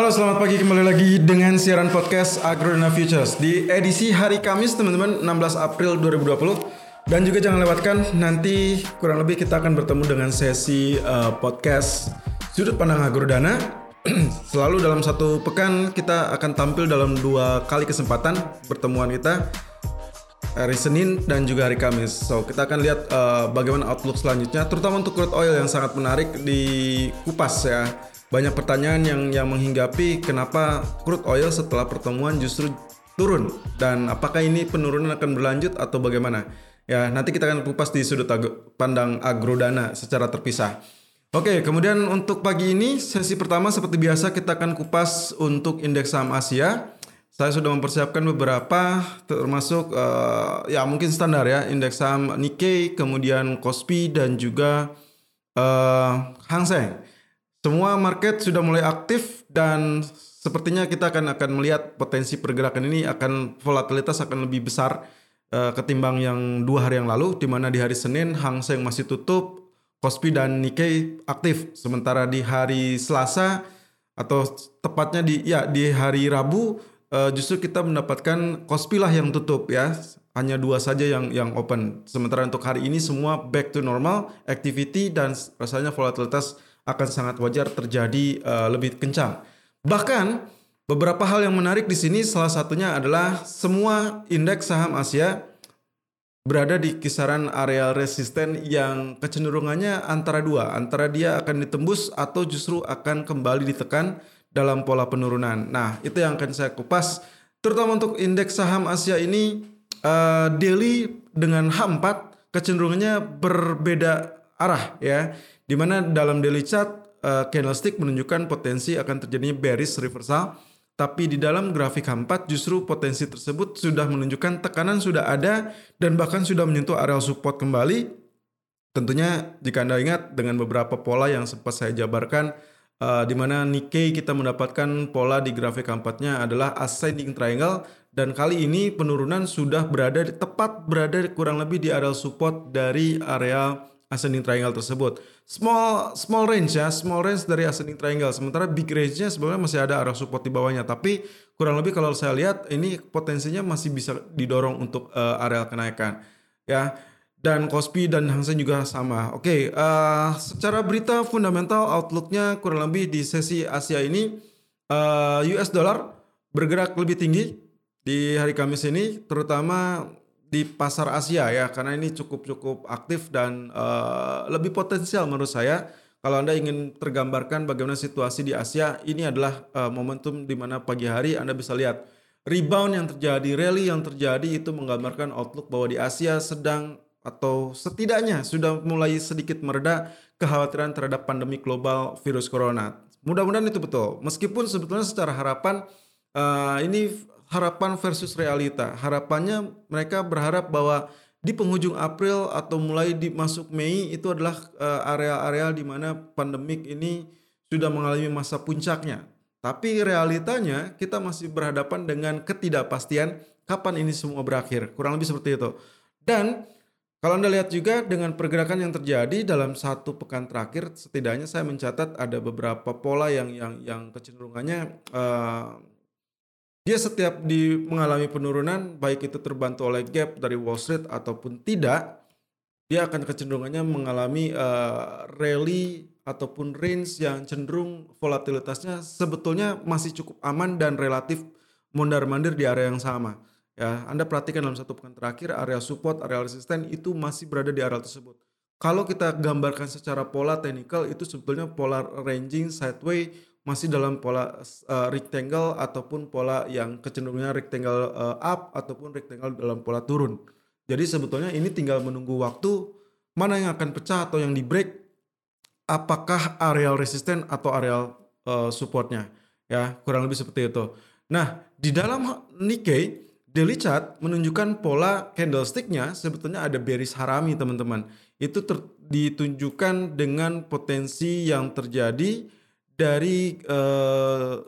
Halo selamat pagi. Kembali lagi dengan siaran podcast Agrodana Futures di edisi hari Kamis teman-teman 16 April 2020 dan juga jangan lewatkan nanti kurang lebih kita akan bertemu dengan sesi uh, podcast sudut pandang Agrodana. Selalu dalam satu pekan kita akan tampil dalam dua kali kesempatan pertemuan kita hari Senin dan juga hari Kamis. So kita akan lihat uh, bagaimana outlook selanjutnya, terutama untuk crude oil yang sangat menarik di kupas ya banyak pertanyaan yang yang menghinggapi kenapa crude oil setelah pertemuan justru turun dan apakah ini penurunan akan berlanjut atau bagaimana? Ya, nanti kita akan kupas di sudut pandang agrodana secara terpisah. Oke, kemudian untuk pagi ini sesi pertama seperti biasa kita akan kupas untuk indeks saham Asia. Saya sudah mempersiapkan beberapa termasuk uh, ya mungkin standar ya indeks saham Nikkei, kemudian Kospi dan juga uh, Hang Seng. Semua market sudah mulai aktif dan sepertinya kita akan akan melihat potensi pergerakan ini akan volatilitas akan lebih besar uh, ketimbang yang dua hari yang lalu di mana di hari Senin Hang Seng masih tutup, Kospi dan Nikkei aktif. Sementara di hari Selasa atau tepatnya di ya di hari Rabu uh, justru kita mendapatkan Kospi lah yang tutup ya. Hanya dua saja yang yang open. Sementara untuk hari ini semua back to normal activity dan rasanya volatilitas akan sangat wajar terjadi uh, lebih kencang. Bahkan beberapa hal yang menarik di sini salah satunya adalah semua indeks saham Asia berada di kisaran area resisten yang kecenderungannya antara dua, antara dia akan ditembus atau justru akan kembali ditekan dalam pola penurunan. Nah, itu yang akan saya kupas terutama untuk indeks saham Asia ini uh, daily dengan H4 kecenderungannya berbeda arah ya. Di mana dalam daily chart uh, candlestick menunjukkan potensi akan terjadinya bearish reversal, tapi di dalam grafik H4 justru potensi tersebut sudah menunjukkan tekanan sudah ada dan bahkan sudah menyentuh area support kembali. Tentunya jika Anda ingat dengan beberapa pola yang sempat saya jabarkan uh, di mana Nikkei kita mendapatkan pola di grafik H4-nya adalah ascending triangle dan kali ini penurunan sudah berada tepat berada kurang lebih di area support dari area ascending triangle tersebut. Small small range ya, small range dari ascending triangle. Sementara big range-nya sebenarnya masih ada arah support di bawahnya, tapi kurang lebih kalau saya lihat ini potensinya masih bisa didorong untuk uh, area kenaikan. Ya. Dan Kospi dan Hang Seng juga sama. Oke, okay, uh, eh, secara berita fundamental outlooknya kurang lebih di sesi Asia ini uh, eh, US dollar bergerak lebih tinggi di hari Kamis ini, terutama di pasar Asia ya karena ini cukup cukup aktif dan uh, lebih potensial menurut saya. Kalau anda ingin tergambarkan bagaimana situasi di Asia ini adalah uh, momentum di mana pagi hari anda bisa lihat rebound yang terjadi rally yang terjadi itu menggambarkan outlook bahwa di Asia sedang atau setidaknya sudah mulai sedikit mereda kekhawatiran terhadap pandemi global virus corona. Mudah-mudahan itu betul. Meskipun sebetulnya secara harapan uh, ini harapan versus realita. Harapannya mereka berharap bahwa di penghujung April atau mulai di masuk Mei itu adalah uh, area-area di mana pandemik ini sudah mengalami masa puncaknya. Tapi realitanya kita masih berhadapan dengan ketidakpastian kapan ini semua berakhir. Kurang lebih seperti itu. Dan kalau Anda lihat juga dengan pergerakan yang terjadi dalam satu pekan terakhir, setidaknya saya mencatat ada beberapa pola yang yang yang kecenderungannya uh, dia setiap di mengalami penurunan baik itu terbantu oleh gap dari Wall Street ataupun tidak dia akan kecenderungannya mengalami uh, rally ataupun range yang cenderung volatilitasnya sebetulnya masih cukup aman dan relatif mondar-mandir di area yang sama. Ya, Anda perhatikan dalam satu pekan terakhir area support, area resisten itu masih berada di area tersebut. Kalau kita gambarkan secara pola teknikal itu sebetulnya pola ranging sideways masih dalam pola uh, rectangle ataupun pola yang kecenderungannya rectangle uh, up ataupun rectangle dalam pola turun. Jadi sebetulnya ini tinggal menunggu waktu mana yang akan pecah atau yang di break apakah areal resisten atau areal uh, supportnya ya kurang lebih seperti itu. Nah di dalam Nikkei daily chart menunjukkan pola candlesticknya sebetulnya ada bearish harami teman-teman itu ditunjukkan dengan potensi yang terjadi dari uh,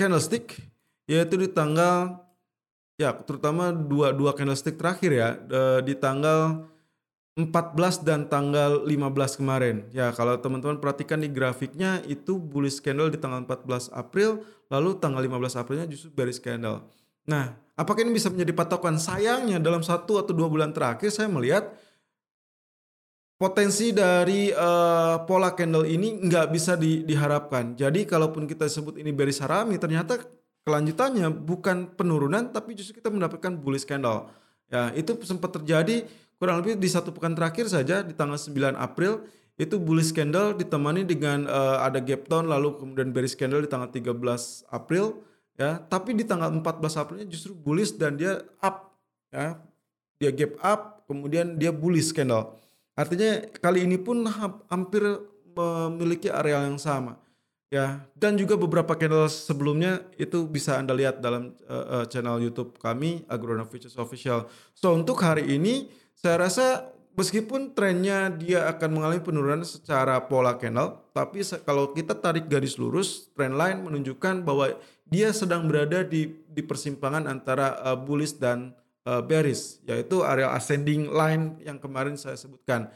candlestick yaitu di tanggal ya terutama dua dua candlestick terakhir ya uh, di tanggal 14 dan tanggal 15 kemarin. Ya, kalau teman-teman perhatikan di grafiknya itu bullish candle di tanggal 14 April, lalu tanggal 15 Aprilnya justru bearish candle. Nah, apakah ini bisa menjadi patokan? Sayangnya dalam satu atau dua bulan terakhir saya melihat potensi dari uh, pola candle ini nggak bisa di, diharapkan. Jadi kalaupun kita sebut ini bearish harami, ternyata kelanjutannya bukan penurunan, tapi justru kita mendapatkan bullish candle. Ya, itu sempat terjadi kurang lebih di satu pekan terakhir saja di tanggal 9 April itu bullish candle ditemani dengan uh, ada gap down lalu kemudian bearish candle di tanggal 13 April ya tapi di tanggal 14 Aprilnya justru bullish dan dia up ya dia gap up kemudian dia bullish candle artinya kali ini pun hampir memiliki area yang sama ya. Dan juga beberapa candle sebelumnya itu bisa anda lihat dalam uh, uh, channel YouTube kami Agrona Futures Official. So untuk hari ini saya rasa meskipun trennya dia akan mengalami penurunan secara pola candle, tapi kalau kita tarik garis lurus, trend line menunjukkan bahwa dia sedang berada di di persimpangan antara uh, bullish dan uh, bearish, yaitu area ascending line yang kemarin saya sebutkan.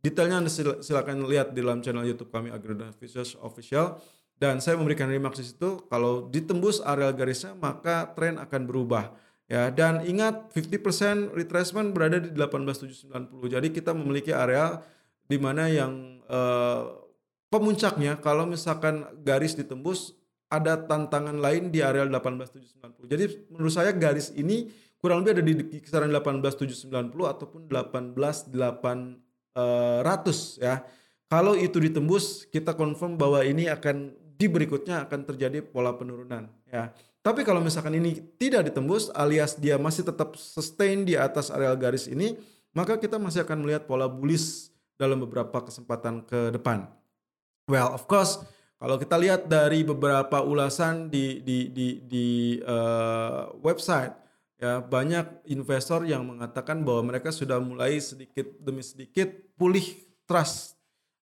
Detailnya Anda silakan lihat di dalam channel YouTube kami Agrona Futures Official dan saya memberikan remarks di situ kalau ditembus area garisnya maka tren akan berubah Ya, dan ingat 50% retracement berada di 18790. Jadi kita memiliki area di mana yang uh, pemuncaknya kalau misalkan garis ditembus ada tantangan lain di area 18790. Jadi menurut saya garis ini kurang lebih ada di kisaran 18790 ataupun 18800 ya. Kalau itu ditembus, kita confirm bahwa ini akan di berikutnya akan terjadi pola penurunan ya. Tapi kalau misalkan ini tidak ditembus alias dia masih tetap sustain di atas areal garis ini, maka kita masih akan melihat pola bullish dalam beberapa kesempatan ke depan. Well, of course, kalau kita lihat dari beberapa ulasan di di di di uh, website ya banyak investor yang mengatakan bahwa mereka sudah mulai sedikit demi sedikit pulih trust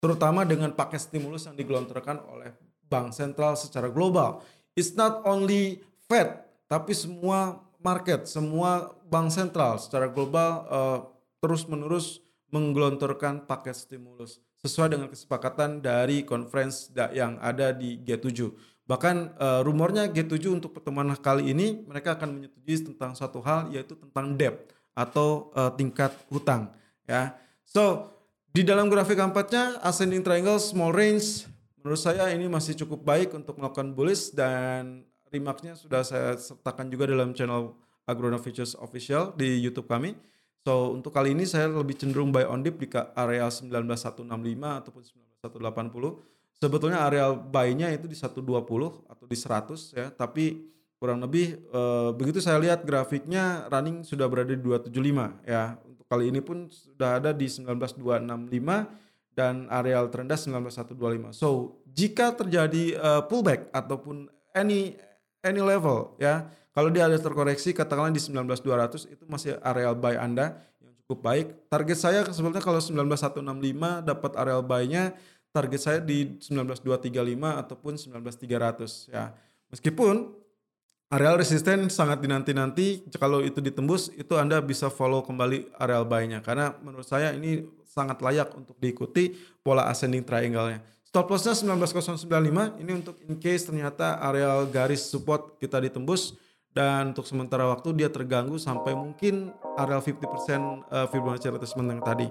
terutama dengan paket stimulus yang digelontorkan oleh bank sentral secara global it's not only Fed, tapi semua market, semua bank sentral secara global uh, terus-menerus menggelontorkan paket stimulus sesuai dengan kesepakatan dari conference yang ada di G7. Bahkan uh, rumornya G7 untuk pertemuan kali ini mereka akan menyetujui tentang satu hal yaitu tentang debt atau uh, tingkat hutang ya. So, di dalam grafik keempatnya ascending triangle small range Menurut saya ini masih cukup baik untuk melakukan bullish dan remarksnya sudah saya sertakan juga dalam channel Agrona Futures Official di YouTube kami. So untuk kali ini saya lebih cenderung buy on dip di area 19165 ataupun 19180. Sebetulnya area buy-nya itu di 120 atau di 100 ya, tapi kurang lebih e, begitu saya lihat grafiknya running sudah berada di 275 ya. Untuk kali ini pun sudah ada di 19265 dan areal terendah 19125. So, jika terjadi uh, pullback ataupun any any level ya, kalau dia ada terkoreksi katakanlah di 19200 itu masih areal buy Anda yang cukup baik. Target saya sebetulnya kalau 19165 dapat areal buy-nya, target saya di 19235 ataupun 19300 ya. Meskipun areal resisten sangat dinanti-nanti kalau itu ditembus itu Anda bisa follow kembali areal buy-nya karena menurut saya ini sangat layak untuk diikuti pola ascending triangle-nya. Stop loss-nya 19095 ini untuk in case ternyata areal garis support kita ditembus dan untuk sementara waktu dia terganggu sampai mungkin areal 50% uh, Fibonacci retracement yang tadi.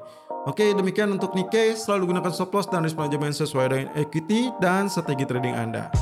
Oke, demikian untuk Nikkei. Selalu gunakan stop loss dan risk management sesuai dengan equity dan strategi trading Anda.